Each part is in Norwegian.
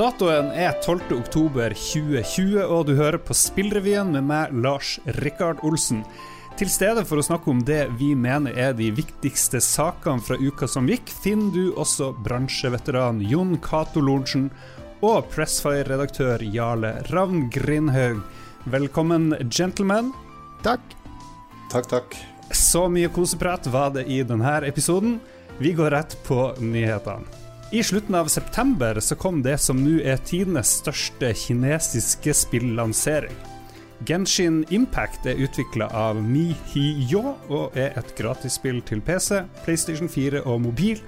Datoen er 12.10.2020, og du hører på Spillrevyen med meg, Lars Rikard Olsen. Til stede for å snakke om det vi mener er de viktigste sakene fra uka som gikk, finner du også bransjeveteran Jon Cato Lorentzen og Pressfire-redaktør Jarle Ravn Grindhaug. Velkommen, gentlemen. Takk. Takk, takk. Så mye koseprat var det i denne episoden. Vi går rett på nyhetene. I slutten av september så kom det som nå er tidenes største kinesiske spillansering. Genshin Impact er utvikla av MiHiYo og er et gratisspill til PC, PlayStation 4 og mobil,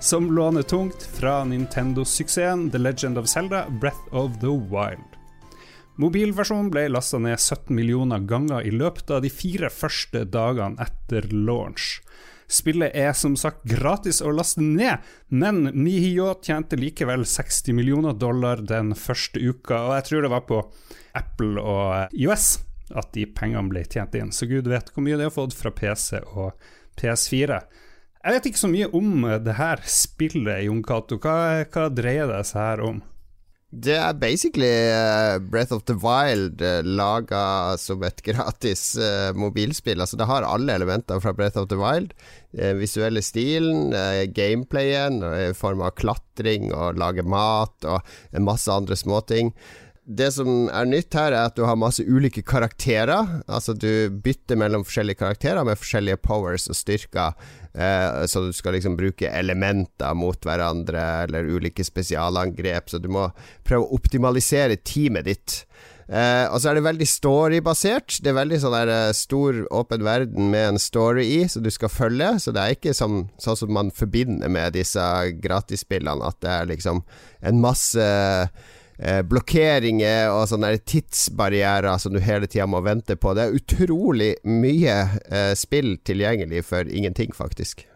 som låner tungt fra Nintendo-suksessen The Legend of Zelda Breath of the Wild. Mobilversjonen ble lasta ned 17 millioner ganger i løpet av de fire første dagene etter launch. Spillet er som sagt gratis å laste ned, men Nihio tjente likevel 60 millioner dollar den første uka, og jeg tror det var på Apple og IOS at de pengene ble tjent inn, så gud vet hvor mye de har fått fra PC og PS4. Jeg vet ikke så mye om det her spillet, Jon Cato. Hva, hva dreier det seg her om? Det er basically uh, Breath of the Wild uh, laga som et gratis uh, mobilspill. Altså Det har alle elementer fra Breath of the Wild. Uh, visuelle stilen, gameplayen i form av klatring og lage mat og masse andre småting. Det som er nytt her, er at du har masse ulike karakterer. Altså Du bytter mellom forskjellige karakterer med forskjellige powers og styrker. Eh, så du skal liksom bruke elementer mot hverandre, eller ulike spesialangrep. Så du må prøve å optimalisere teamet ditt. Eh, og så er det veldig storybasert. Det er veldig sånn der eh, stor, åpen verden med en story i, som du skal følge. Så det er ikke som, sånn som man forbinder med disse gratisspillene, at det er liksom en masse eh, blokkeringer og sånne tidsbarrierer som du hele tida må vente på. Det er utrolig mye eh, spill tilgjengelig for ingenting, faktisk.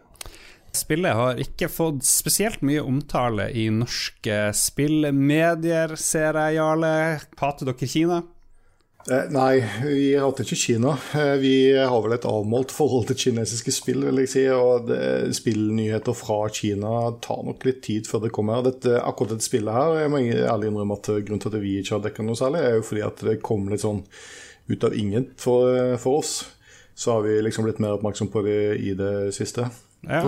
Spillet har ikke fått spesielt mye omtale i norske spillmedier, ser jeg, Jarle. Hater dere Kina? Eh, nei, vi hater ikke Kina. Eh, vi har vel et avmålt forhold til kinesiske spill, vil jeg si. Og spillnyheter fra Kina tar nok litt tid før det kommer. Dette, akkurat dette spillet her, jeg må ærlig innrømme at grunnen til at vi ikke har dekka noe særlig, er jo fordi at det kom litt sånn ut av ingen for, for oss. Så har vi liksom blitt mer oppmerksom på det i det siste. Ja.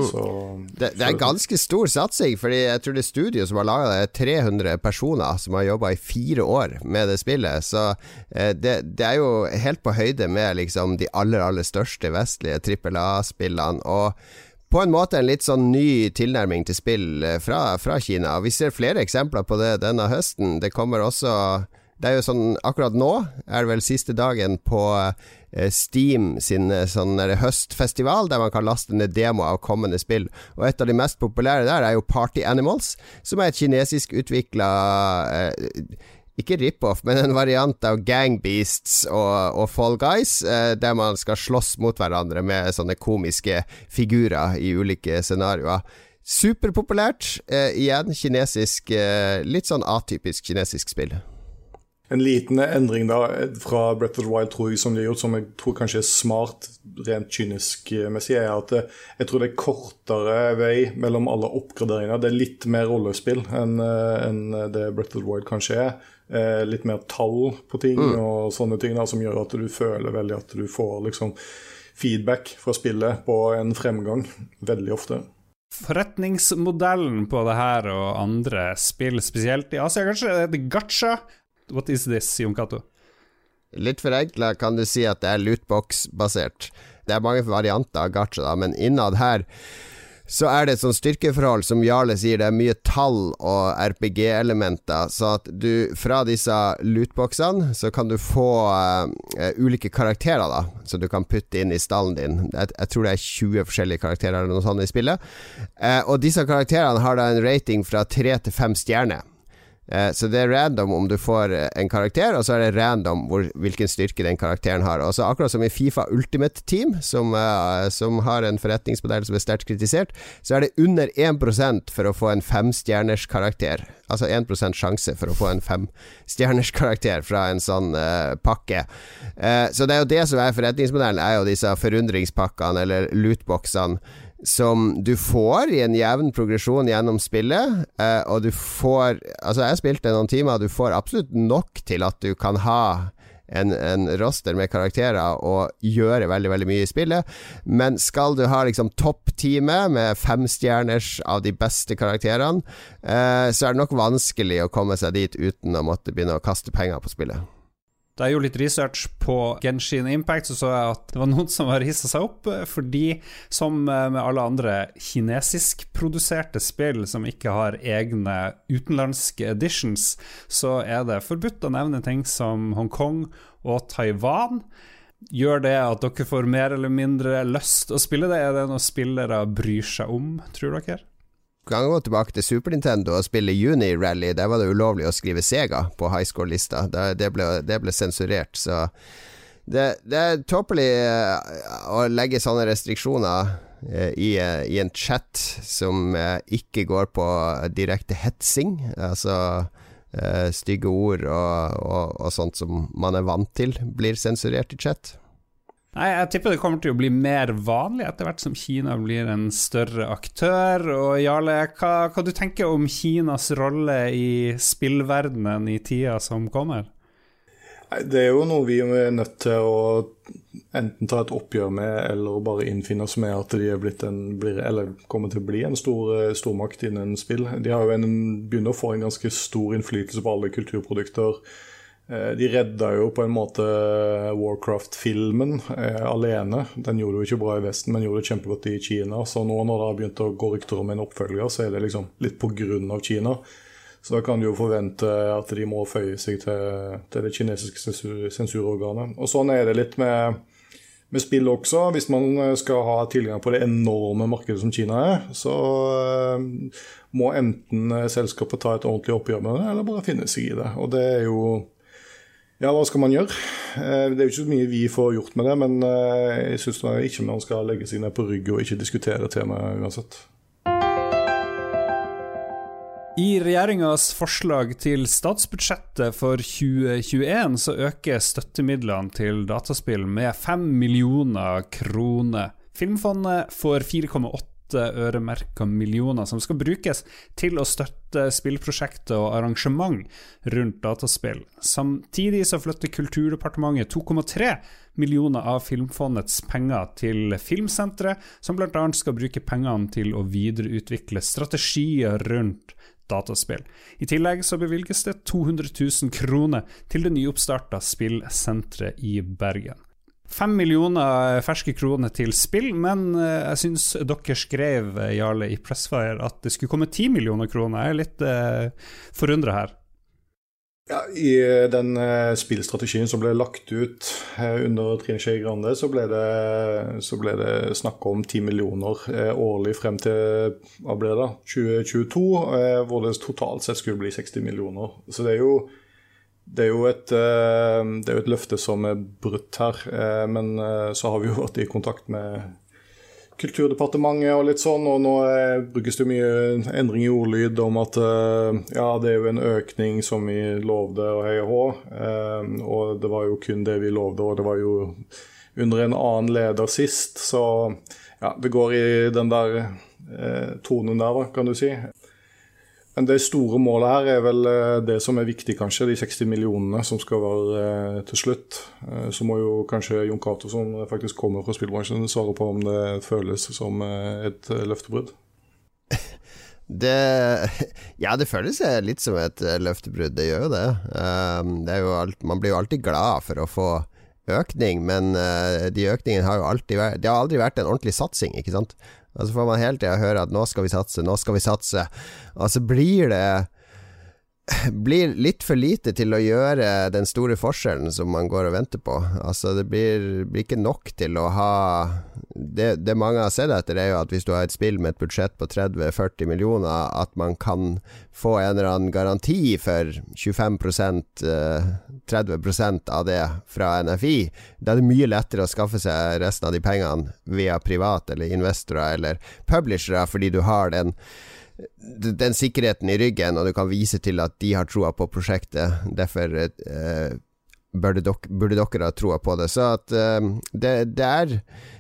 Det, det er ganske stor satsing, Fordi jeg tror det er studio som har laga det, er 300 personer som har jobba i fire år med det spillet. Så eh, det, det er jo helt på høyde med liksom de aller, aller største vestlige trippel A-spillene. Og på en måte en litt sånn ny tilnærming til spill eh, fra, fra Kina. Vi ser flere eksempler på det denne høsten. Det kommer også Det er jo sånn akkurat nå er det vel siste dagen på Steam sin eh, sånn høstfestival, der man kan laste ned demo av kommende spill. Og et av de mest populære der er jo Party Animals, som er et kinesisk utvikla ikke rip-off, men en variant av Gang Beasts og, og Fall Guys, eh, der man skal slåss mot hverandre med sånne komiske figurer i ulike scenarioer. Superpopulært. Eh, igjen kinesisk eh, Litt sånn atypisk kinesisk spill. En liten endring da fra Breath of the Wild tror jeg, som de har gjort, som jeg tror kanskje er smart rent kynisk-messig, er at eh, jeg tror det er kortere vei mellom alle oppgraderinger. Det er litt mer rollespill enn eh, enn det Breath of the Wild kanskje er. Eh, litt mer tall på ting og sånne ting da, som gjør at du føler veldig at du får liksom feedback fra spillet på en fremgang veldig ofte. Forretningsmodellen på det her og andre spill, spesielt i Asia, kanskje er det gacha? What is this, Jon Cato? Litt forenkla kan du si at det er lootbox-basert. Det er mange varianter av gacha, da, men innad her så er det et sånt styrkeforhold, som Jarle sier, det er mye tall og RPG-elementer. Så at du fra disse lootboxene, så kan du få uh, ulike karakterer, da, som du kan putte inn i stallen din. Jeg, jeg, tror det er 20 forskjellige karakterer eller noe sånt i spillet. Uh, og disse karakterene har da en rating fra 3 til 5 stjerner. Eh, så det er random om du får eh, en karakter, og så er det random hvor, hvilken styrke den karakteren har. Og så Akkurat som i Fifa Ultimate Team, som, uh, som har en forretningsmodell som er sterkt kritisert, så er det under 1% for å få en femstjerners karakter. Altså 1% sjanse for å få en femstjerners karakter fra en sånn uh, pakke. Uh, så det er jo det som er forretningsmodellen, er jo disse forundringspakkene eller lootboxene som du får i en jevn progresjon gjennom spillet. Eh, og du får Altså, jeg spilte noen timer, du får absolutt nok til at du kan ha en, en, roster med karakterer og gjøre veldig veldig mye i spillet. Men skal du ha liksom toppteamet med femstjerners av de beste karakterene, eh, så er det nok vanskelig å komme seg dit uten å måtte begynne å kaste penger på spillet. Da jeg gjorde litt research på Genshin Impact, så så jeg at det var noen som har hissa seg opp, fordi som med alle andre kinesiskproduserte spill som ikke har egne utenlandske editions, så er det forbudt å nevne ting som Hongkong og Taiwan. Gjør det at dere får mer eller mindre lyst å spille det? Er det noe spillere bryr seg om, tror dere? Kan gå tilbake til Super Nintendo og spille Uni-rally. Der var det ulovlig å skrive Sega på high score-lista. Det, det ble sensurert, så det, det, er tåpelig eh, å legge sånne restriksjoner eh, i, eh, i, en chat som ikke går på direkte hetsing. Altså stygge ord og, og, og sånt som man er vant til blir sensurert i chat. Nei, Jeg tipper det kommer til å bli mer vanlig etter hvert som Kina blir en større aktør. Og Jarle, hva, hva du tenker om Kinas rolle i spillverdenen i tida som kommer? Det er jo noe vi er nødt til å enten ta et oppgjør med, eller bare innfinne oss med at de en, blir, kommer til å bli en stor stormakt innen spill. De har jo en, begynner å få en ganske stor innflytelse på alle kulturprodukter Eh, de redda jo på en måte Warcraft-filmen eh, alene. Den gjorde jo ikke bra i Vesten, men gjorde det kjempegodt i Kina. Så nå når det har begynt å gå rykter om en oppfølger, så er det liksom litt pga. Kina. Så da kan du jo forvente at de må føye seg til, til det kinesiske sensur, sensurorganet. Og sånn er det litt med, med spill også. Hvis man skal ha tilgang på det enorme markedet som Kina er, så eh, må enten selskapet ta et ordentlig oppgjør med det, eller bare finne seg i det. Og det er jo ja, hva skal man gjøre? Eh, det er jo ikke så mye vi får gjort med det, men eh, jeg syns ikke man skal legge seg ned på ryggen og ikke diskutere temaet uansett. I regjeringas forslag til statsbudsjettet for 2021 så øker støttemidlene til dataspill med 5 millioner kroner. Filmfondet får 4,8 åtte øremerka millioner som skal brukes til å støtte spillprosjekter og arrangement rundt dataspill. Samtidig så flytter Kulturdepartementet 2,3 millioner av Filmfondets penger til Filmsenteret, som bl.a. skal bruke pengene til å videreutvikle strategier rundt dataspill. I tillegg så bevilges det 200 000 kroner til det nyoppstarta spillsenteret i Bergen. Fem millioner ferske kroner til spill, men eh, jeg syns dere skrev, eh, Jarle, i Pressfire at det skulle komme ti millioner kroner. Jeg er litt uh, forundra her. Ja, I den uh, spillstrategien som ble lagt ut under Trine Skei Grande, så ble det, så det snakk om ti millioner årlig frem til hva ble det da, 2022, hvor det totalt sett skulle bli 60 millioner. Så det er jo det er, et, eh, det er jo et, løfte som er brutt her, eh, men eh, så har vi jo vært i kontakt med Kulturdepartementet og litt sånn, og nå brukes det mye endring i ordlyd om at ja, det er jo en økning som vi lovde og hei og hå, og det var jo kun det vi lovde, og det var jo under en annen leder sist, så ja, det går i den der tonen der, kan du si. Men det store målet her er vel eh, det som er viktig, kanskje. De 60 millionene som skal være eh, til slutt. Eh, så må jo kanskje Jon Cato, som faktisk kommer fra spillbransjen, svare på om det føles som et løftebrudd. Det Ja, det føles litt som et løftebrudd, det gjør jo det. det jo alt, man blir jo alltid glad for å få økning, men de økningene har jo alltid vært Det har aldri vært en ordentlig satsing, ikke sant. Og så får man hele tida høre at nå skal vi satse, nå skal vi satse. Og så blir det blir litt for lite til å gjøre den store forskjellen som man går og venter på. Altså Det blir, blir ikke nok til å ha det, det, mange har sett etter, er jo at hvis du har et spill med et budsjett på 30-40 millioner, at man kan få en eller annen garanti for 25% 30 eh, av det fra NFI. Da er det mye lettere å skaffe seg resten av de pengene via private eller investorer eller publishere, fordi du har den den sikkerheten i ryggen, og du kan vise til at de har troa på prosjektet. Derfor eh, burde, dok burde dere ha troa på det. Så at eh, det, det, er,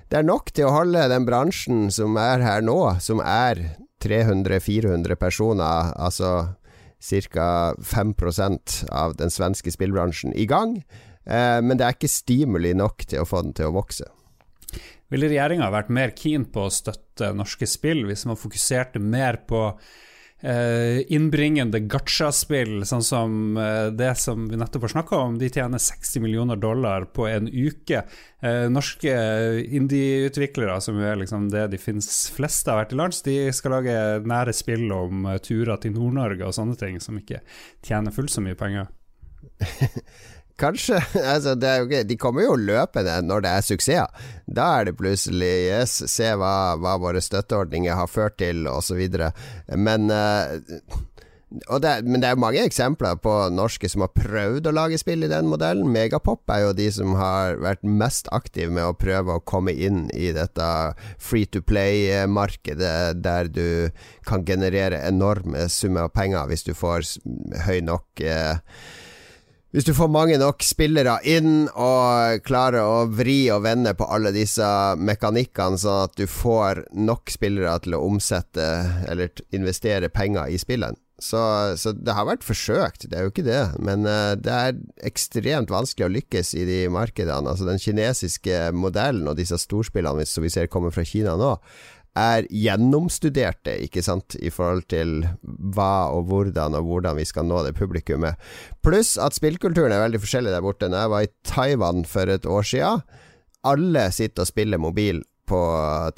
det er nok til å holde den bransjen som er her nå, som er 300-400 personer, altså ca. 5% av den svenske spillbransjen, i gang. Eh, men det er ikke stimuli nok til å få den til å vokse. Ville regjeringa vært mer keen på å støtte norske spill hvis man fokuserte mer på eh, innbringende gacha-spill, sånn som eh, det som vi nettopp har snakka om? De tjener 60 millioner dollar på en uke. Eh, norske indie-utviklere, som er liksom det de finnes flest av her til lands, de skal lage nære spill om turer til Nord-Norge og sånne ting, som ikke tjener fullt så mye penger. Kanskje. Altså, jo, de kommer jo løpende når det er suksesser. Da er det plutselig Yes, se hva, hva våre støtteordninger har ført til, osv. Men uh, det, men det er mange eksempler på norske som har prøvd å lage spill i den modellen. Megapop er jo de som har vært mest aktive med å prøve å komme inn i dette free to play-markedet, der du kan generere enorme summer av penger hvis du får høy nok eh, hvis du får mange nok spillere inn og klarer å vri og vende på alle disse mekanikkene, sånn at du får nok spillere til å omsette eller investere penger i spillene. Så, så, det har vært forsøkt, det er jo ikke det. Men uh, det er ekstremt vanskelig å lykkes i de markedene. Altså Den kinesiske modellen og disse storspillene som vi ser kommer fra Kina nå, er gjennomstuderte, ikke sant, i forhold til hva og hvordan og hvordan vi skal nå det publikummet. Pluss at spillkulturen er veldig forskjellig der borte. Når jeg var i Taiwan for et år siden, alle sitter og spiller mobil på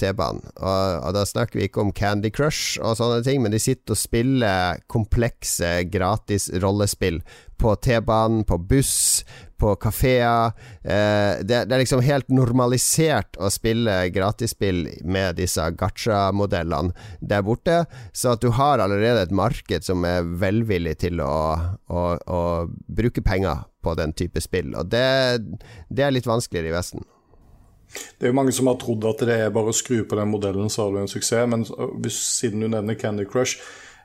T-banen. Og, og, da snakker vi ikke om Candy Crush og sånne ting, men de sitter og spiller komplekse gratis rollespill på T-banen, på buss, på kafeer. Eh, det, det, er liksom helt normalisert å spille gratisspill med disse gacha-modellene der borte, så at du har allerede et marked som er velvillig til å, å, å bruke penger på den type spill, og det, det er litt vanskeligere i Vesten. Det er jo mange som har trodd at det er bare å skru på den modellen, så har du en suksess. Men hvis, siden du nevner Candy Crush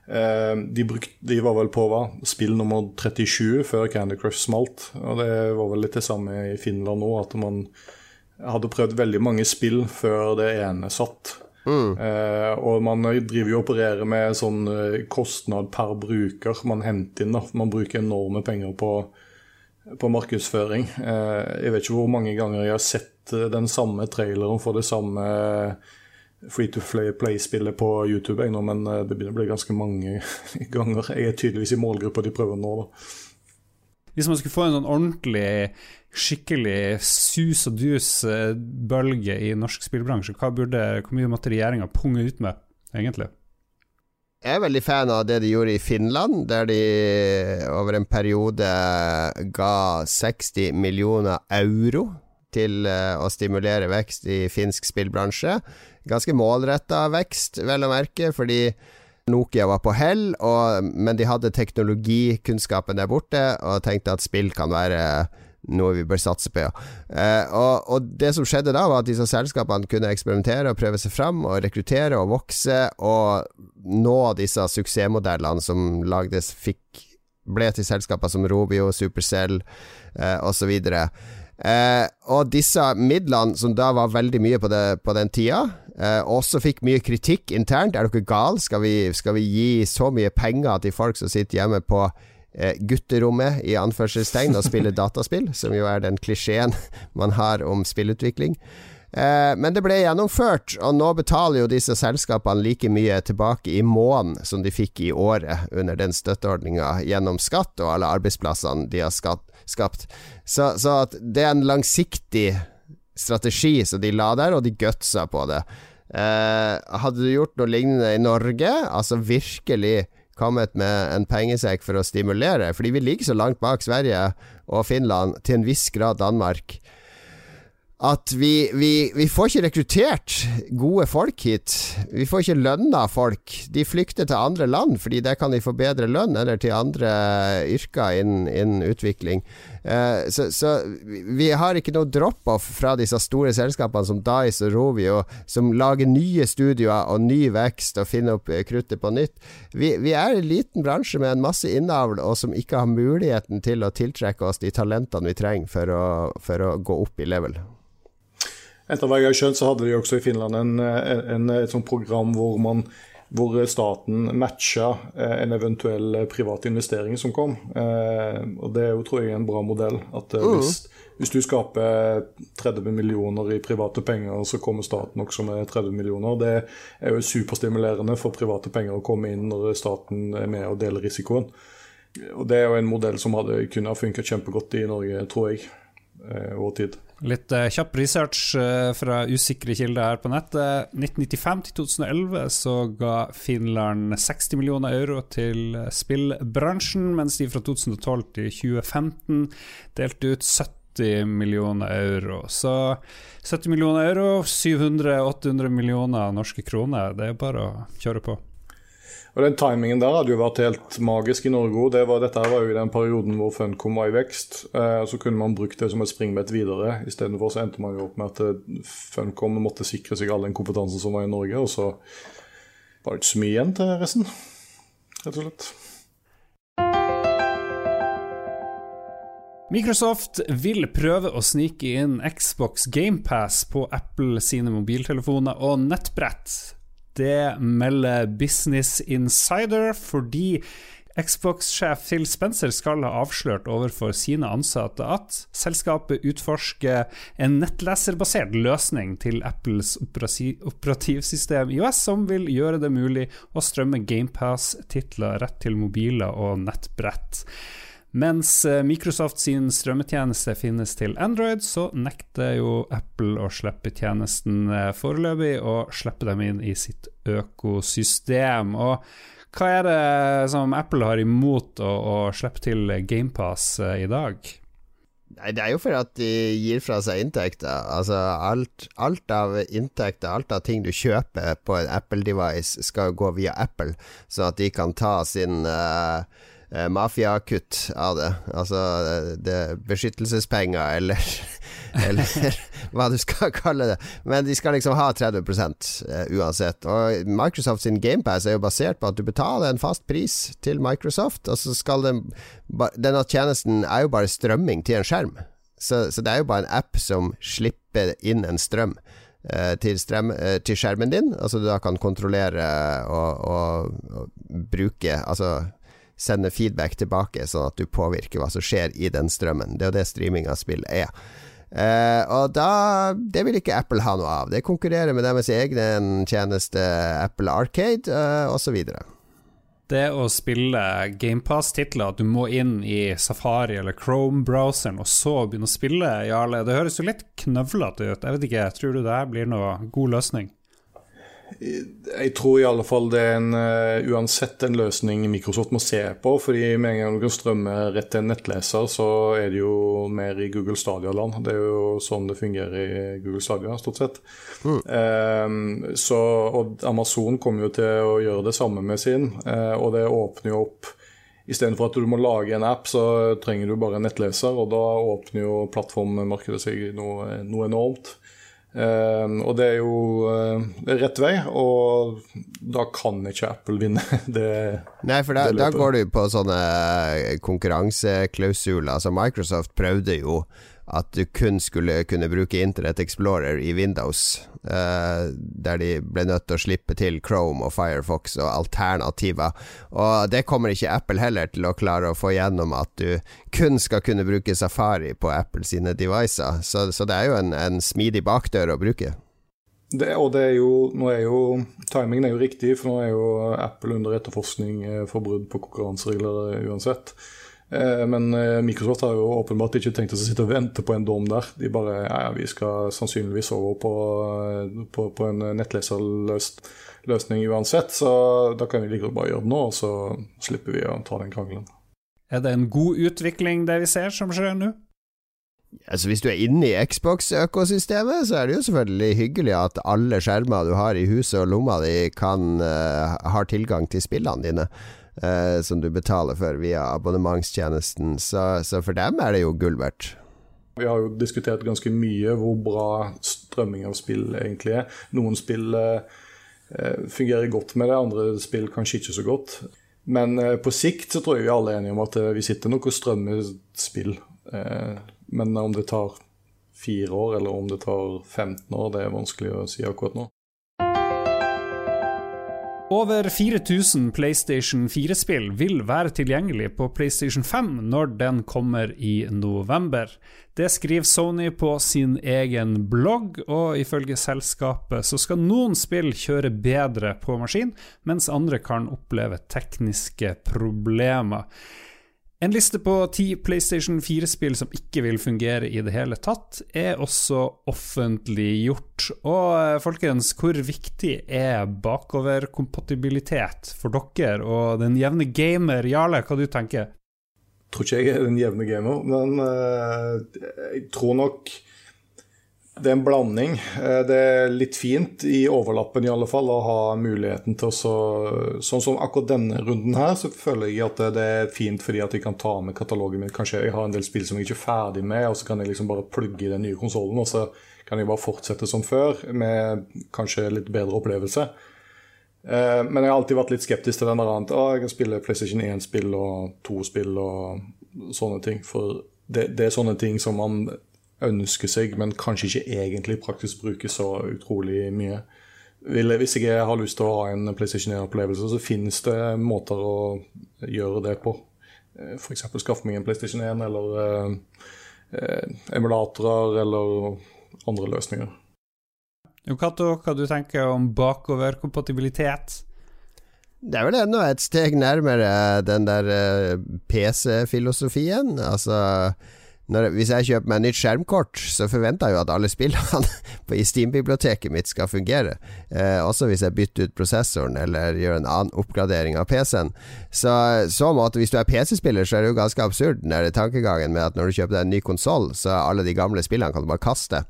eh, de, brukte, de, var vel på hva? spill nummer 37 før Candy Crush smalt. Og det var vel litt det samme i Finland nå, at man hadde prøvd veldig mange spill før det ene satt. Mm. Eh, og man driver jo og opererer med sånn eh, kostnad per bruker man henter inn. Da. Man bruker enorme penger på, på markedsføring. Eh, jeg vet ikke hvor mange ganger jeg har sett Eh, den samme traileren for det samme eh, free to play-spillet på YouTube, nå, men eh, det begynner å bli ganske mange ganger. Jeg er tydeligvis i målgruppa de prøver nå. da. Hvis man skulle få en sånn ordentlig, skikkelig sus og dus-bølge i norsk spillbransje, hva burde, hvor mye måtte regjeringa punge ut med, egentlig? Jeg er veldig fan av det de gjorde i Finland, der de over en periode ga 60 millioner euro til eh, å stimulere vekst i finsk spillbransje. Ganske målretta vekst, vel å merke, fordi Nokia var på hell, og, men de hadde teknologikunnskapen der borte og tenkte at spill kan være noe vi bør satse på. Eh, og, og, det som skjedde da, var at disse selskapene kunne eksperimentere og prøve seg fram, og rekruttere og vokse, og nå disse suksessmodellene som lagdes, fikk ble til selskaper som Robio, Supercell eh, osv. Eh, og disse midlene, som da var veldig mye på, det, på den tida, eh, også fikk mye kritikk internt. Er dere gale? Skal, skal, vi gi så mye penger til folk som sitter hjemme på eh, gutterommet, i anførselstegn, og spiller dataspill? Som jo er den klisjeen man har om spillutvikling. Eh, men det ble gjennomført, og nå betaler jo disse selskapene like mye tilbake i måneden som de fikk i året under den støtteordninga gjennom skatt og alle arbeidsplassene de har skapt. Så, så, det er en langsiktig strategi som de la der, og de gutsa på det. Eh, hadde du gjort noe lignende i Norge, altså virkelig kommet med en pengesekk for å stimulere, fordi vi ligger så langt bak Sverige og Finland, til en viss grad Danmark, at vi, vi, vi, får ikke rekruttert gode folk hit. Vi får ikke lønna folk. De flykter til andre land, fordi der kan de få bedre lønn, eller til andre yrker innen, innen utvikling. Uh, så, så, vi har ikke noe drop-off fra disse store selskapene som Dice og Rovio, som lager nye studioer og ny vekst og finner opp kruttet på nytt. Vi, vi er en liten bransje med en masse innavl, og som ikke har muligheten til å tiltrekke oss de talentene vi trenger for å, for å gå opp i level. Etter hva jeg har skjønt, så hadde de også i Finland en, en, et sånt program hvor, man, hvor staten matcha eh, en eventuell privat investering som kom. Eh, og Det er jo, tror jeg, en bra modell. At eh, hvis, hvis, du skaper 30 millioner i private penger, så kommer staten også med 30 millioner. Det er jo superstimulerende for private penger å komme inn når staten er med og deler risikoen. Og Det er jo en modell som hadde kunne ha funket kjempegodt i Norge, tror jeg, over tid. Litt uh, kjapp research uh, fra usikre kilder her på nettet. 1995 til 2011 så ga Finland 60 millioner euro til spillbransjen, mens de fra 2012 til 2015 delte ut 70 millioner euro. Så 70 millioner euro, 700-800 millioner norske kroner. Det er bare å kjøre på. Og Den timingen der hadde jo vært helt magisk i Norge. Det dette var jo i den perioden hvor Funcom var i vekst. Eh, så kunne man brukt det som et springbrett videre. Istedenfor så endte man jo opp med at eh, Funcom måtte sikre seg all den kompetansen som var i Norge. Og så var det ikke så mye igjen til resten, rett og slett. Microsoft vil prøve å snike inn Xbox GamePass på Apple sine mobiltelefoner og nettbrett. Det melder Business Insider fordi Xbox-sjef Phil Spencer skal ha avslørt overfor sine ansatte at selskapet utforsker en nettleserbasert løsning til Apples operativsystem IOS, som vil gjøre det mulig å strømme GamePass-titler rett til mobiler og nettbrett. Mens eh, Microsoft sin strømmetjeneste finnes til Android, så nekter jo Apple å slippe tjenesten eh, foreløpig, og slippe dem inn i sitt økosystem. Og hva er det som Apple har imot å, å slippe til GamePass eh, i dag? Nei, Det er jo fordi at de gir fra seg inntekter. Altså alt, alt, av inntekter, alt av ting du kjøper på en Apple-device, skal gå via Apple, så at de kan ta sin uh, eh, mafiakutt av det. Altså det, beskyttelsespenger, eller, eller hva du skal kalle det. Men de skal liksom ha 30 eh, uansett. Og Microsoft sin GamePass er jo basert på at du betaler en fast pris til Microsoft, og så skal den Denne tjenesten er jo bare strømming til en skjerm. Så, så det er jo bare en app som slipper inn en strøm. Eh, til, strøm, eh, til, skjermen din, altså du da kan kontrollere og, og, og bruke Altså sende feedback tilbake, sånn at du påvirker hva som skjer i den strømmen. Det er jo det streaming av spill er. Uh, og da Det vil ikke Apple ha noe av. Det konkurrerer med deres egen tjeneste Apple Arcade uh, osv. Det å spille GamePass-titler, at du må inn i Safari eller Chrome-browseren og så begynne å spille, Jarle, det høres jo litt knøvlete ut. Jeg vet ikke, Tror du det blir noe god løsning? Jeg tror i alle fall det er en, uh, uansett en løsning Microsoft må se på. fordi med en gang du kan strømme rett til en nettleser, så er det jo mer i Google Stadia-land. Det er jo sånn det fungerer i Google Stadia, stort sett. Mm. Uh, så, og Amazon kommer jo til å gjøre det samme med sin, uh, og det åpner jo opp Istedenfor at du må lage en app, så trenger du bare en nettleser, og da åpner jo plattformmarkedet seg noe, noe enormt. Uh, og det er jo uh, rett vei, og da kan ikke Apple vinne det. Nei, for da, da går du på sånne konkurranseklausuler. Altså Microsoft prøvde jo at du kun skulle kunne bruke Internet Explorer i Windows, eh, der de ble nødt til å slippe til Chrome og Firefox og alternativer. Og det kommer ikke Apple heller til å klare å få gjennom at du kun skal kunne bruke Safari på Apple sine devices. Så, så det er jo en, en smidig bakdør å bruke. Det, og det er jo, nå er jo, timingen er jo riktig, for nå er jo Apple under etterforskning for brudd på konkurranseregler uansett. Eh, men eh, Microsoft har jo åpenbart ikke tenkt å sitte og vente på en dom der. De bare ja, ja vi skal sannsynligvis over på, eh, på, på en nettleserløsning uansett, så da kan vi like godt bare gjøre det nå, og så slipper vi å ta den krangelen. Er det en god utvikling det vi ser som skjer nå? Altså Hvis du er inne i Xbox-økosystemet, så er det jo selvfølgelig hyggelig at alle skjermer du har i huset og lomma di, kan uh, har tilgang til spillene dine. Uh, som du betaler for via abonnementstjenesten. Så, så, for dem er det jo gull verdt. Vi har jo diskutert ganske mye hvor bra strømming av spill egentlig er. Noen spill eh, fungerer godt med det, andre spill kanskje ikke så godt. Men på sikt så tror jeg vi alle er enige om at vi sitter nok og strømmer spill. Men om det tar fire år, eller om det tar 15 år, det er vanskelig å si akkurat nå. Over 4000 PlayStation 4-spill vil være tilgjengelig på PlayStation 5 når den kommer i november. Det skriver Sony på sin egen blogg, og ifølge selskapet så skal noen spill kjøre bedre på maskin, mens andre kan oppleve tekniske problemer. En liste på ti PlayStation 4-spill som ikke vil fungere i det hele tatt, er også offentliggjort. Og eh, folkens, hvor viktig er bakoverkompatibilitet for dere og den jevne gamer? Jarle, hva du tenker du? Tror ikke jeg er den jevne gamer, men uh, jeg tror nok det er en blanding. Eh, det er litt fint i overlappen i alle fall å ha muligheten til å så, Sånn som akkurat denne runden her, så føler jeg at det er fint fordi at jeg kan ta med katalogen min. Kanskje jeg har en del spill som jeg ikke er ferdig med, og så kan jeg liksom bare plugge i den nye konsollen, og så kan jeg bare fortsette som før med kanskje litt bedre opplevelse. Eh, men jeg har alltid vært litt skeptisk til den der annet. Å, jeg kan spille PlayStation 1-spill og 2-spill og sånne ting. For det, det er sånne ting som man ønsker seg, men kanskje ikke egentlig praktisk bruker så utrolig mye. Hvis jeg har lyst til å ha en PlayStation 1-opplevelse, så finnes det måter å gjøre det på. Eh, F.eks. skaffe meg en PlayStation 1, eller eh, eh, emulatorer, eller andre løsninger. Cato, hva du tenker om bakoverkompatibilitet? Det er vel enda et steg nærmere den der eh, PC-filosofien. Altså når, hvis jeg kjøper meg nytt skjermkort, så forventer jeg jo at alle spillene i Steam-biblioteket mitt skal fungere. Eh, også hvis jeg bytter ut prosessoren eller gjør en annen oppgradering av PC-en. Så, så måte, hvis du er PC-spiller, så er det jo ganske absurd den tankegangen med at når du kjøper deg en ny konsoll, så er alle de gamle spillene kan du bare kaste.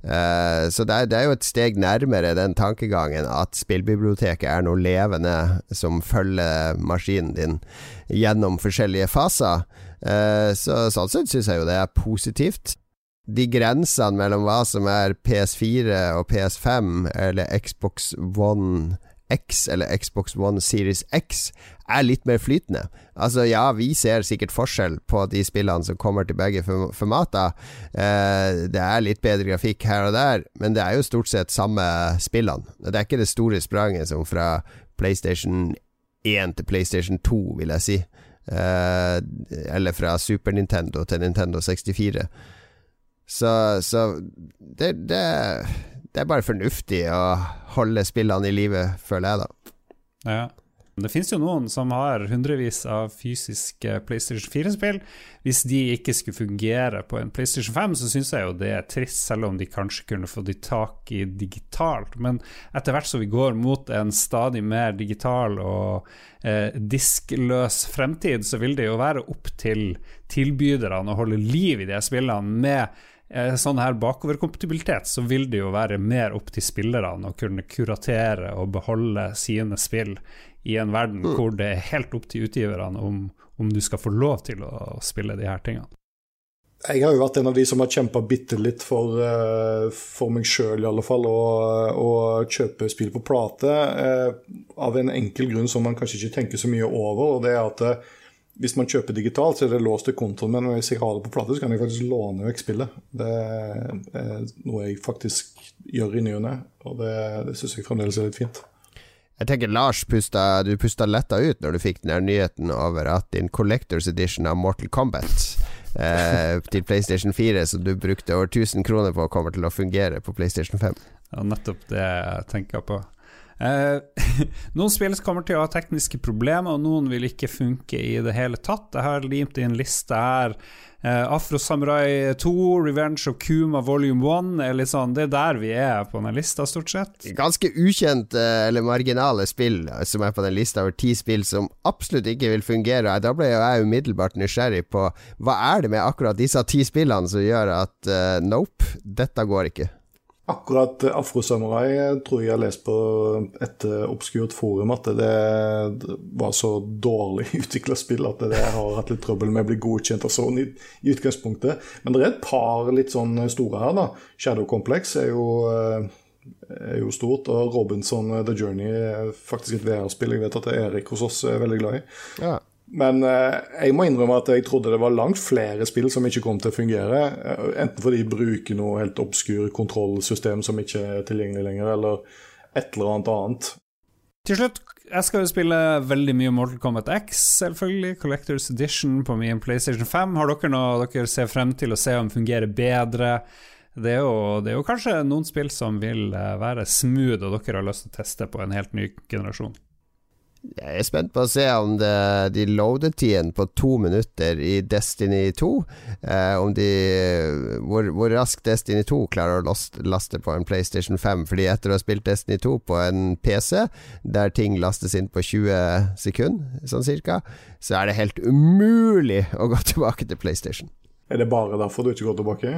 Uh, så det er, det er, jo et steg nærmere den tankegangen at spillbiblioteket er noe levende som følger maskinen din gjennom forskjellige faser. Uh, så sånn sett syns jeg jo det er positivt. De grensene mellom hva som er PS4 og PS5 eller Xbox One X eller Xbox One Series X er litt mer flytende. Altså, ja, vi ser sikkert forskjell på de spillene som kommer til begge formater. Eh, det er litt bedre grafikk her og der, men det er jo stort sett samme spillene. Det er ikke det store spranget som fra PlayStation 1 til PlayStation 2, vil jeg si. Eh, eller fra Super Nintendo til Nintendo 64. Så, så det, det det er bare fornuftig å holde spillene i live, føler jeg, da. Ja. Det finnes jo noen som har hundrevis av fysiske PlayStation 4-spill. Hvis de ikke skulle fungere på en PlayStation 5, så syns jeg jo det er trist, selv om de kanskje kunne få de tak i digitalt. Men etter hvert som vi går mot en stadig mer digital og eh, diskløs fremtid, så vil det jo være opp til tilbyderne å holde liv i de spillene med sånn her bakoverkompatibilitet, så vil det jo være mer opp til spillerne å kunne kuratere og beholde sine spill i en verden mm. hvor det er helt opp til utgiverne om, om, du skal få lov til å spille de her tingene. Jeg har jo vært en av de som har kjempa bitte litt for, uh, for meg sjøl, fall, å kjøpe spill på plate. Uh, av en enkel grunn som man kanskje ikke tenker så mye over, og det er at hvis man kjøper digitalt, så er det låst til kontoen, men hvis jeg har det på plate, så kan jeg faktisk låne vekk spillet. Det er noe jeg faktisk gjør i ny og ne, og det, det syns jeg fremdeles er litt fint. Jeg tenker Lars, pusta, du pusta letta ut når du fikk den nyheten over at din Collectors Edition av Mortal Kombat eh, til PlayStation 4, som du brukte over 1000 kroner på, kommer til å fungere på PlayStation 5. Ja, nettopp det jeg tenker på. Eh, noen spill kommer til å ha tekniske problemer, og noen vil ikke funke i det hele tatt. Jeg har limt inn liste her. Uh, Afro Samurai 2, Revenge of Kuma Volume 1 er sånn, Det er der vi er på den lista, stort sett. Ganske ukjent eller marginale spill som er på den lista over ti spill som absolutt ikke vil fungere. Da ble jeg umiddelbart nysgjerrig på hva er det med akkurat disse ti spillene som gjør at uh, nope, dette går ikke. Akkurat Afrosamurai tror jeg har lest på et obskurt forum at det var så dårlig utvikla spill at det har hatt litt trøbbel med å bli godkjent av Sony i utgangspunktet. Men det er et par litt sånn store her, da. Shadow Complex er jo, er jo stort, og Robinson The Journey er faktisk et VR-spill jeg vet at Erik hos oss er veldig glad i. Ja. Men eh, jeg må innrømme at jeg trodde det var langt flere spill som ikke kom til å fungere. Eh, enten fordi de bruker noe helt obskur kontrollsystem som ikke er tilgjengelig lenger, eller et eller annet annet. Til slutt, jeg skal jo spille veldig mye Mortal Kombat X, selvfølgelig. Collectors Edition på min PlayStation 5. Har dere noe dere ser frem til å se om fungerer bedre? Det er, jo, det er jo kanskje noen spill som vil eh, være smooth, og dere har lyst til å teste på en helt ny generasjon. Jeg er spent på å se om det, de loadetiden på to minutter i Destiny 2 eh, Om de hvor, hvor, raskt Destiny 2 klarer å laste, laste, på en PlayStation 5. Fordi etter å ha spilt Destiny 2 på en PC, der ting lastes inn på 20 sekunder, sånn cirka, så er det helt umulig å gå tilbake til PlayStation. Er det bare derfor du ikke går tilbake?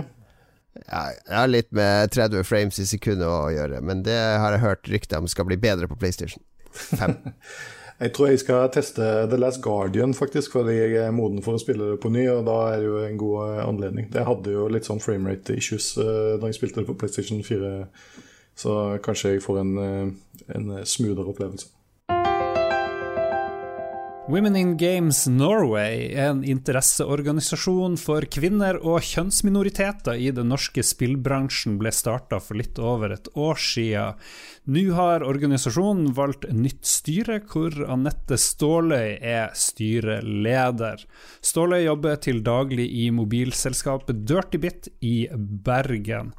Ja, det har litt med 30 frames i sekundet å gjøre, men det har jeg hørt rykter om skal bli bedre på PlayStation. jeg tror jeg skal teste The Last Guardian, faktisk, fordi jeg er moden for å spille det på ny. Og da er det jo en god eh, anledning. Det hadde jo litt sånn framerate issues uh, da jeg spilte det på PlayStation 4, så kanskje jeg får en, uh, en smoothere opplevelse. Women in Games Norway er en interesseorganisasjon for kvinner og kjønnsminoriteter i den norske spillbransjen, ble starta for litt over et år siden. Nå har organisasjonen valgt nytt styre, hvor Anette Ståløy er styreleder. Ståløy jobber til daglig i mobilselskapet Dirtybit i Bergen.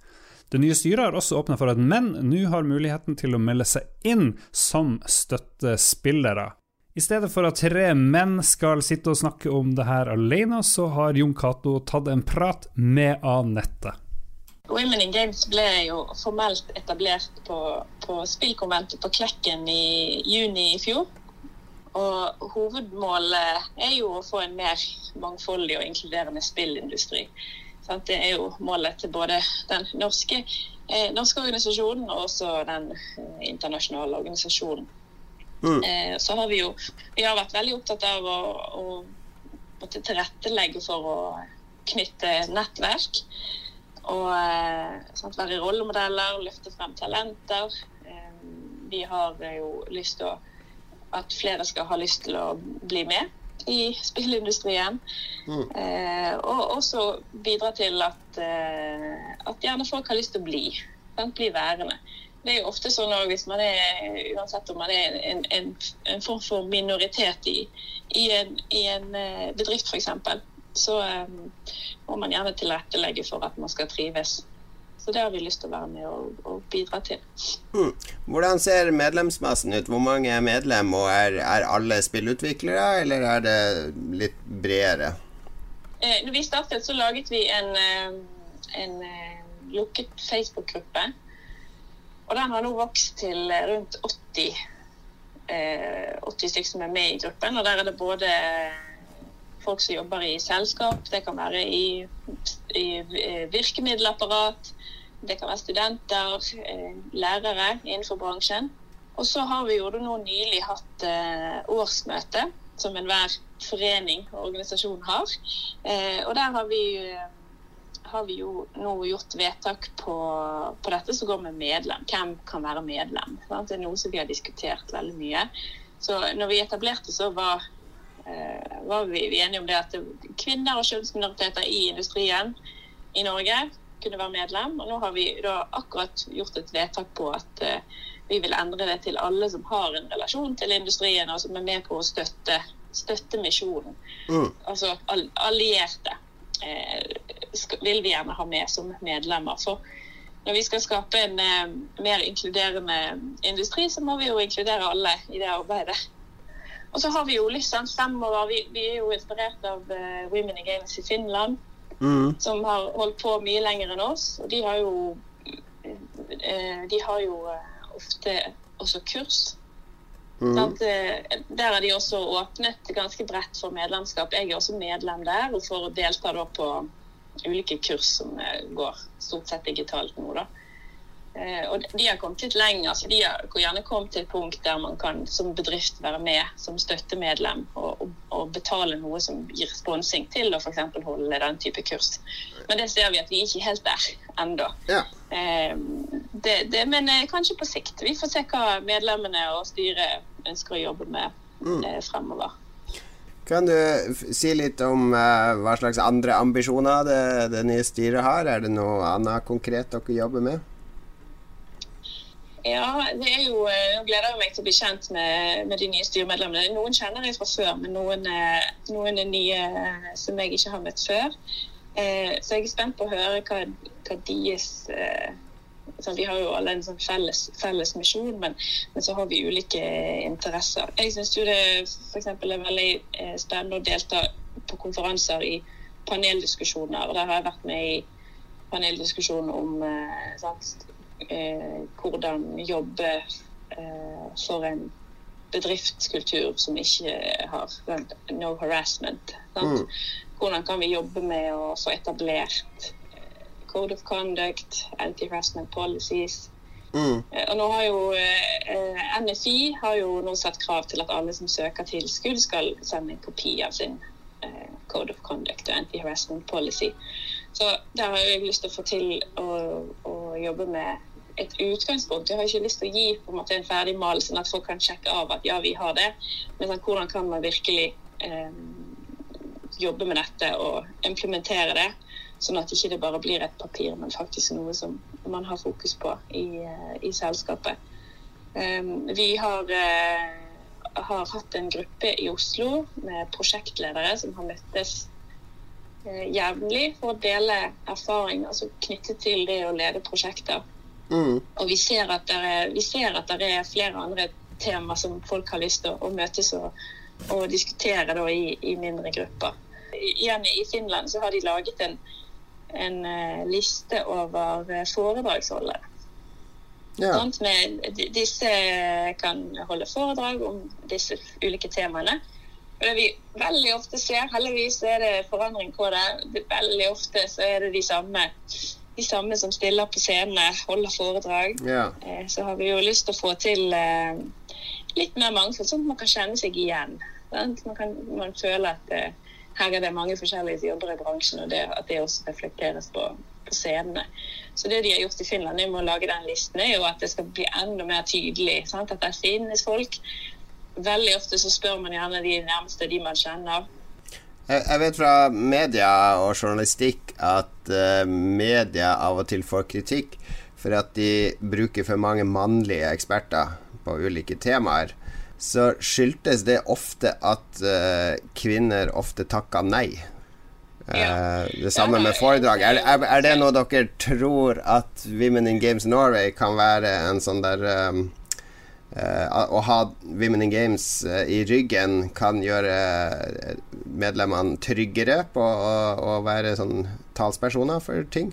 Det nye styret har også åpna for at menn nå har muligheten til å melde seg inn som støttespillere. I stedet for at tre menn skal sitte og snakke om det her alene, så har Jon Cato tatt en prat med Anette. Women in Games ble jo formelt etablert på, på spillkonventet på Klekken i juni i fjor. Og hovedmålet er jo å få en mer mangfoldig og inkluderende spillindustri. Det er jo målet til både den norske, eh, norske organisasjonen og også den eh, internasjonale organisasjonen. Mm. Eh, så har vi jo vi har vært veldig opptatt av å, å tilrettelegge for å knytte nettverk. Og sånn, sant, være rollemodeller, løfte frem talenter. Eh, vi har jo lyst til å, at flere skal ha lyst til å bli med i spillindustrien. Mm. Eh, og også bidra til at, eh, at gjerne folk har lyst til å bli. Sant? Bli værende det er jo ofte sånn at hvis man er, uansett om man er en, en, en form for minoritet i, i, en, i en, eh, bedrift f.eks., så um, må man gjerne tilrettelegge for at man skal trives. Så det har vi lyst til å være med og, og bidra til. Hmm. Hvordan ser medlemsmassen ut? Hvor mange er medlem, og er, er alle spillutviklere, eller er det litt bredere? Eh, når vi startet, så laget vi en, en lukket Facebook-gruppe og den har nå vokst til rundt 80, eh, 80 stykker som er med i gruppen. Og der er det både folk som jobber i selskap, det kan være i, i virkemiddelapparat, det kan være studenter, eh, lærere innenfor bransjen. Og så har vi jo nå nylig hatt eh, årsmøte, som enhver forening og organisasjon har. Eh, og der har vi eh, har vi jo nå gjort vedtak på, på, dette som går med medlem. Hvem kan være medlem? Sant? Det er noe som vi har diskutert veldig mye. Så når vi etablerte, så var, eh, var vi enige om det at kvinner og kjønnsminoriteter i industrien i Norge kunne være medlem. Og nå har vi da akkurat gjort et vedtak på at eh, vi vil endre det til alle som har en relasjon til industrien, og som er med på å støtte, støtte misjonen. Mm. Altså allierte. Eh, vil vi gjerne ha med som medlemmer. For når vi skal skape en eh, mer inkluderende industri, så må vi jo inkludere alle i det arbeidet. Og så har vi jo litt sånn fremover Vi, vi er jo inspirert av uh, Women in Games i Finland, Mm. som har holdt på mye lenger enn oss. Og de har jo eh, De har jo eh, ofte også kurs. Mm. Sant? Eh, Der har de også åpnet ganske bredt for medlemskap. Jeg er også medlem der og får delta da på ulike kurs som eh, går stort sett digitalt nå. da. Eh, Og de har kommet litt lenger. så De har gjerne kommet til et punkt der man kan som bedrift være med som støttemedlem og, og, og betale noe som gir sponsing til å f.eks. holde den type kurs. Men det ser vi at vi er ikke helt der ennå. Ja. Eh, det, det, men kanskje på sikt. Vi får se hva medlemmene og styret ønsker å jobbe med eh, fremover. Kan du si litt om eh, hva slags andre ambisjoner det, det nye styret har? Er det noe annet konkret dere jobber med? Ja, det er jo, jeg Nå gleder jeg meg til å bli kjent med, med de nye styremedlemmene. Noen kjenner jeg fra før, men noen, eh, noen er nye eh, som jeg ikke har møtt før. Eh, så jeg er spent på å høre hva, hva deres eh, sånn, Vi har jo alle en sånn felles, felles misjon, men, men så har vi ulike interesser. Jeg syns det for er veldig eh, spennende å delta på konferanser i paneldiskusjoner. og Der har jeg vært med i paneldiskusjon om eh, sant, eh, hvordan jobbe eh, for en bedriftskultur som ikke har no harassment. Sant? Hvordan kan vi jobbe med å få etablert code of conduct, anti-harassment policies. Mm. Eh, Og nå har jo eh, NFI har jo nå satt krav til at alle som søker tilskudd, skal sende en kopi av sin eh, code of conduct og anti-harassment policy. Så der har jeg lyst til å få til å, å jobbe med et utgangspunkt. Jeg har ikke lyst til å gi på en måte en ferdig mal, sånn at folk kan sjekke av at ja, vi har det. Men sånn, hvordan kan man virkelig eh, jobbe med dette og implementere det, sånn at ikke det bare blir et papir, men faktisk noe som man har fokus på i, eh, i selskapet. Um, vi har, eh, har hatt en gruppe i Oslo med prosjektledere som har møttes eh, jevnlig for å dele erfaring altså knyttet til det å lede prosjekter. Mm. Og vi ser at det er, vi ser at det er flere andre tema som folk har lyst til å møtes og, og diskutere da, i, i mindre grupper. Igjen i Finland så har de laget en, en eh, liste over foredragsholdet. foredragsholdere. Ja. Sånn, Med, disse kan holde foredrag om disse ulike temaene. Og det vi veldig ofte ser, heldigvis er det forandring på det, det veldig ofte så er det de samme, de samme som stiller på scenene, holder foredrag. ja. Eh, Så har vi jo lyst til å få til eh, litt mer mangfold, sånn at man kan kjenne seg igjen. Sant? Man kan man føler at eh, her er det mange forskjellige jobber i bransjen, og det, at det også reflekteres på, på scenene. Så det de har gjort i Finland med å lage den listen, er jo at det skal bli enda mer tydelig. Sant? At det finnes folk. Veldig ofte så spør man gjerne de nærmeste, de man kjenner. Jeg vet fra media og journalistikk at eh, media av og til får kritikk for at de bruker for mange mannlige eksperter på ulike temaer. Så skyldtes det ofte at uh, kvinner ofte takka nei. Uh, det samme med foredrag. Er, er, er det noe dere tror at Women in Games Norway kan være en sånn der um, uh, Å ha Women in Games i ryggen kan gjøre medlemmene tryggere på å, å være sånn talspersoner for ting?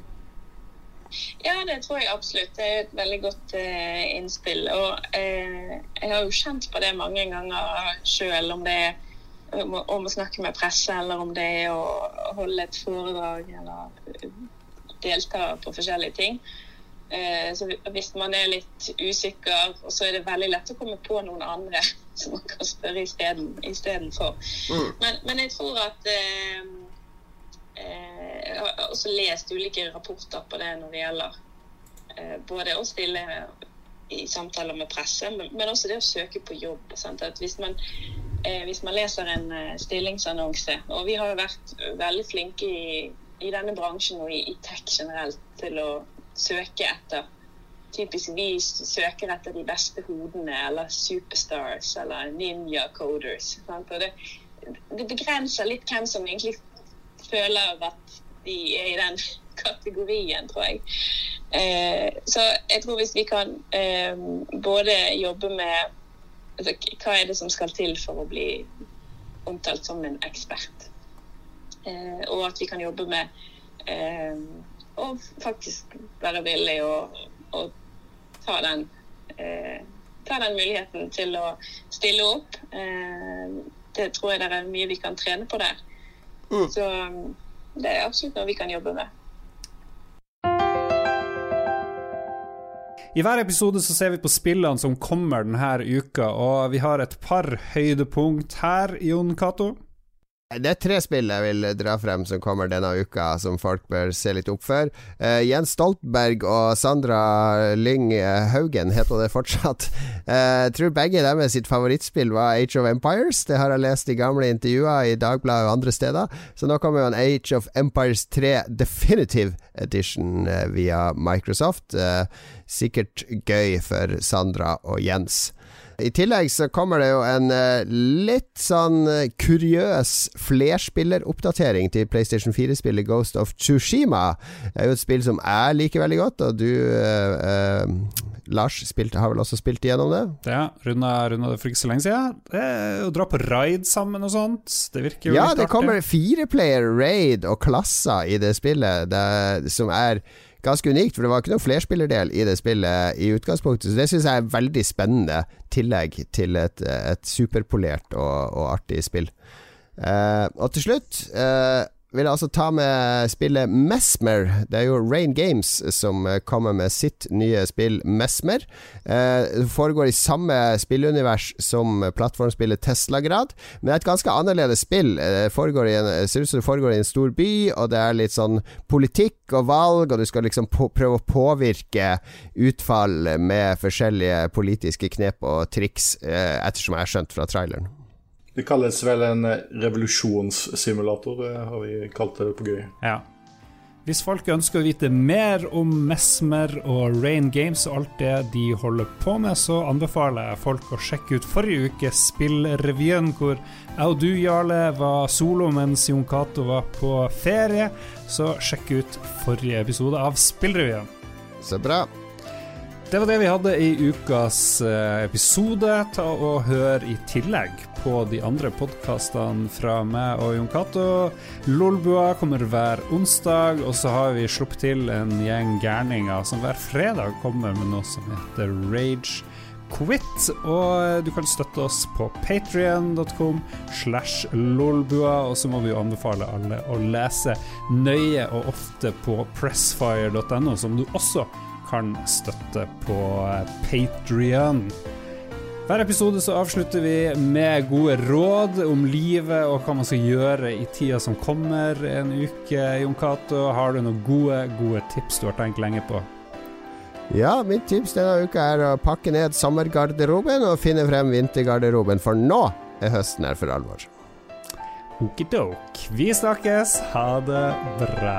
Ja, det tror jeg absolutt. Det er et veldig godt eh, innspill. Og eh, jeg har jo kjent på det mange ganger sjøl, om det er om, om å snakke med presse, eller om det er å holde et foredrag, eller eh, delta på forskjellige ting. Eh, så hvis man er litt usikker, så er det veldig lett å komme på noen andre som man kan spørre isteden- istedenfor. Mm. Men, men jeg tror at eh, også lest ulike rapporter på det når det gjelder eh, både å stille i samtaler med presse, men, men også det å søke på jobb. Hvis man, eh, hvis man leser en eh, stillingsannonse, og vi har jo vært veldig flinke i, i denne bransjen og i, i tech generelt til å søke etter Typisk vi søker etter de beste hodene, eller superstars, eller ninja coders. Det, det begrenser litt hvem som egentlig føler at de er i den kategorien, tror jeg. Eh, så jeg tror hvis vi kan eh, både jobbe med altså, Hva er det som skal til for å bli omtalt som en ekspert? Eh, og at vi kan jobbe med eh, å faktisk være villig å, og ta den eh, ta den muligheten til å stille opp. Eh, det tror jeg det er mye vi kan trene på der. Mm. Så det er absolutt noe vi kan jobbe med. I hver episode så ser vi på spillene som kommer denne uka, og vi har et par høydepunkt her, Jon Cato. Det er tre spill jeg vil dra frem som kommer denne uka, som folk bør se litt opp for. Uh, Jens Stoltenberg og Sandra Lyng Haugen heter det fortsatt. Uh, jeg tror begge deres sitt favorittspill var Age of Empires. Det har jeg lest i gamle intervjuer i Dagbladet og andre steder. Så nå kommer jo en Age of Empires 3 Definitive Edition uh, via Microsoft. sikkert gøy for Sandra og Jens. I tillegg så kommer det jo en uh, litt sånn uh, kuriøs flerspilleroppdatering til PlayStation 4-spillet Ghost of Tsushima. Det er jo et spill som jeg liker veldig godt, og du, uh, Lars, spilte, har vel også spilt igjennom det? Ja, runda, runda det for ikke så lenge siden. Det er å dra på raid sammen og sånt, det virker jo ja, litt artig. Ja, det kommer fireplayer raid og klasser i det spillet, det, som er ganske unikt, for det var ikke noen flerspillerdel i det spillet i utgangspunktet. Så det syns jeg er veldig spennende tillegg til et, et superpolert og, og artig spill. Uh, og til slutt uh, vil jeg altså ta med spillet Mesmer. Det er jo Rain Games som eh, kommer med sitt nye spill Mesmer. Det foregår i samme spillunivers som plattformspillet Teslagrad, men det er et ganske annerledes spill. Det en, ser ut som det foregår i en stor by, og det er litt sånn politikk og valg, og du skal liksom på, prøve å påvirke utfall med forskjellige politiske knep og triks, ettersom jeg har skjønt fra traileren. Det kalles vel en revolusjonssimulator, har vi kalt det på gøy. Ja. Hvis folk ønsker å vite mer om Mesmer og Rain Games og alt det de holder på med, så anbefaler jeg folk å sjekke ut forrige ukes Spillrevyen, hvor jeg og du, Jarle, var solo mens Jon Cato var på ferie. Så sjekk ut forrige episode av Spillrevyen. Så bra. Det var det vi hadde i ukas eh, episode. Ta og Hør i tillegg på de andre podkastene fra meg og Jon Cato. Lolbua kommer hver onsdag, og så har vi sluppet til en gjeng gærninger som hver fredag kommer med noe som heter Rage Quit. Og du kan støtte oss på patrion.com slash lolbua. Og så må vi jo anbefale alle å lese nøye og ofte på pressfire.no, som du også kan støtte på Patrion. Hver episode så avslutter vi med gode råd om livet og hva man skal gjøre i tida som kommer en uke. Jon Cato, har du noen gode, gode tips du har tenkt lenge på? Ja, mitt tips denne uka er å pakke ned sommergarderoben og finne frem vintergarderoben, for nå er høsten her for alvor. Okidok. Vi snakkes. Ha det bra.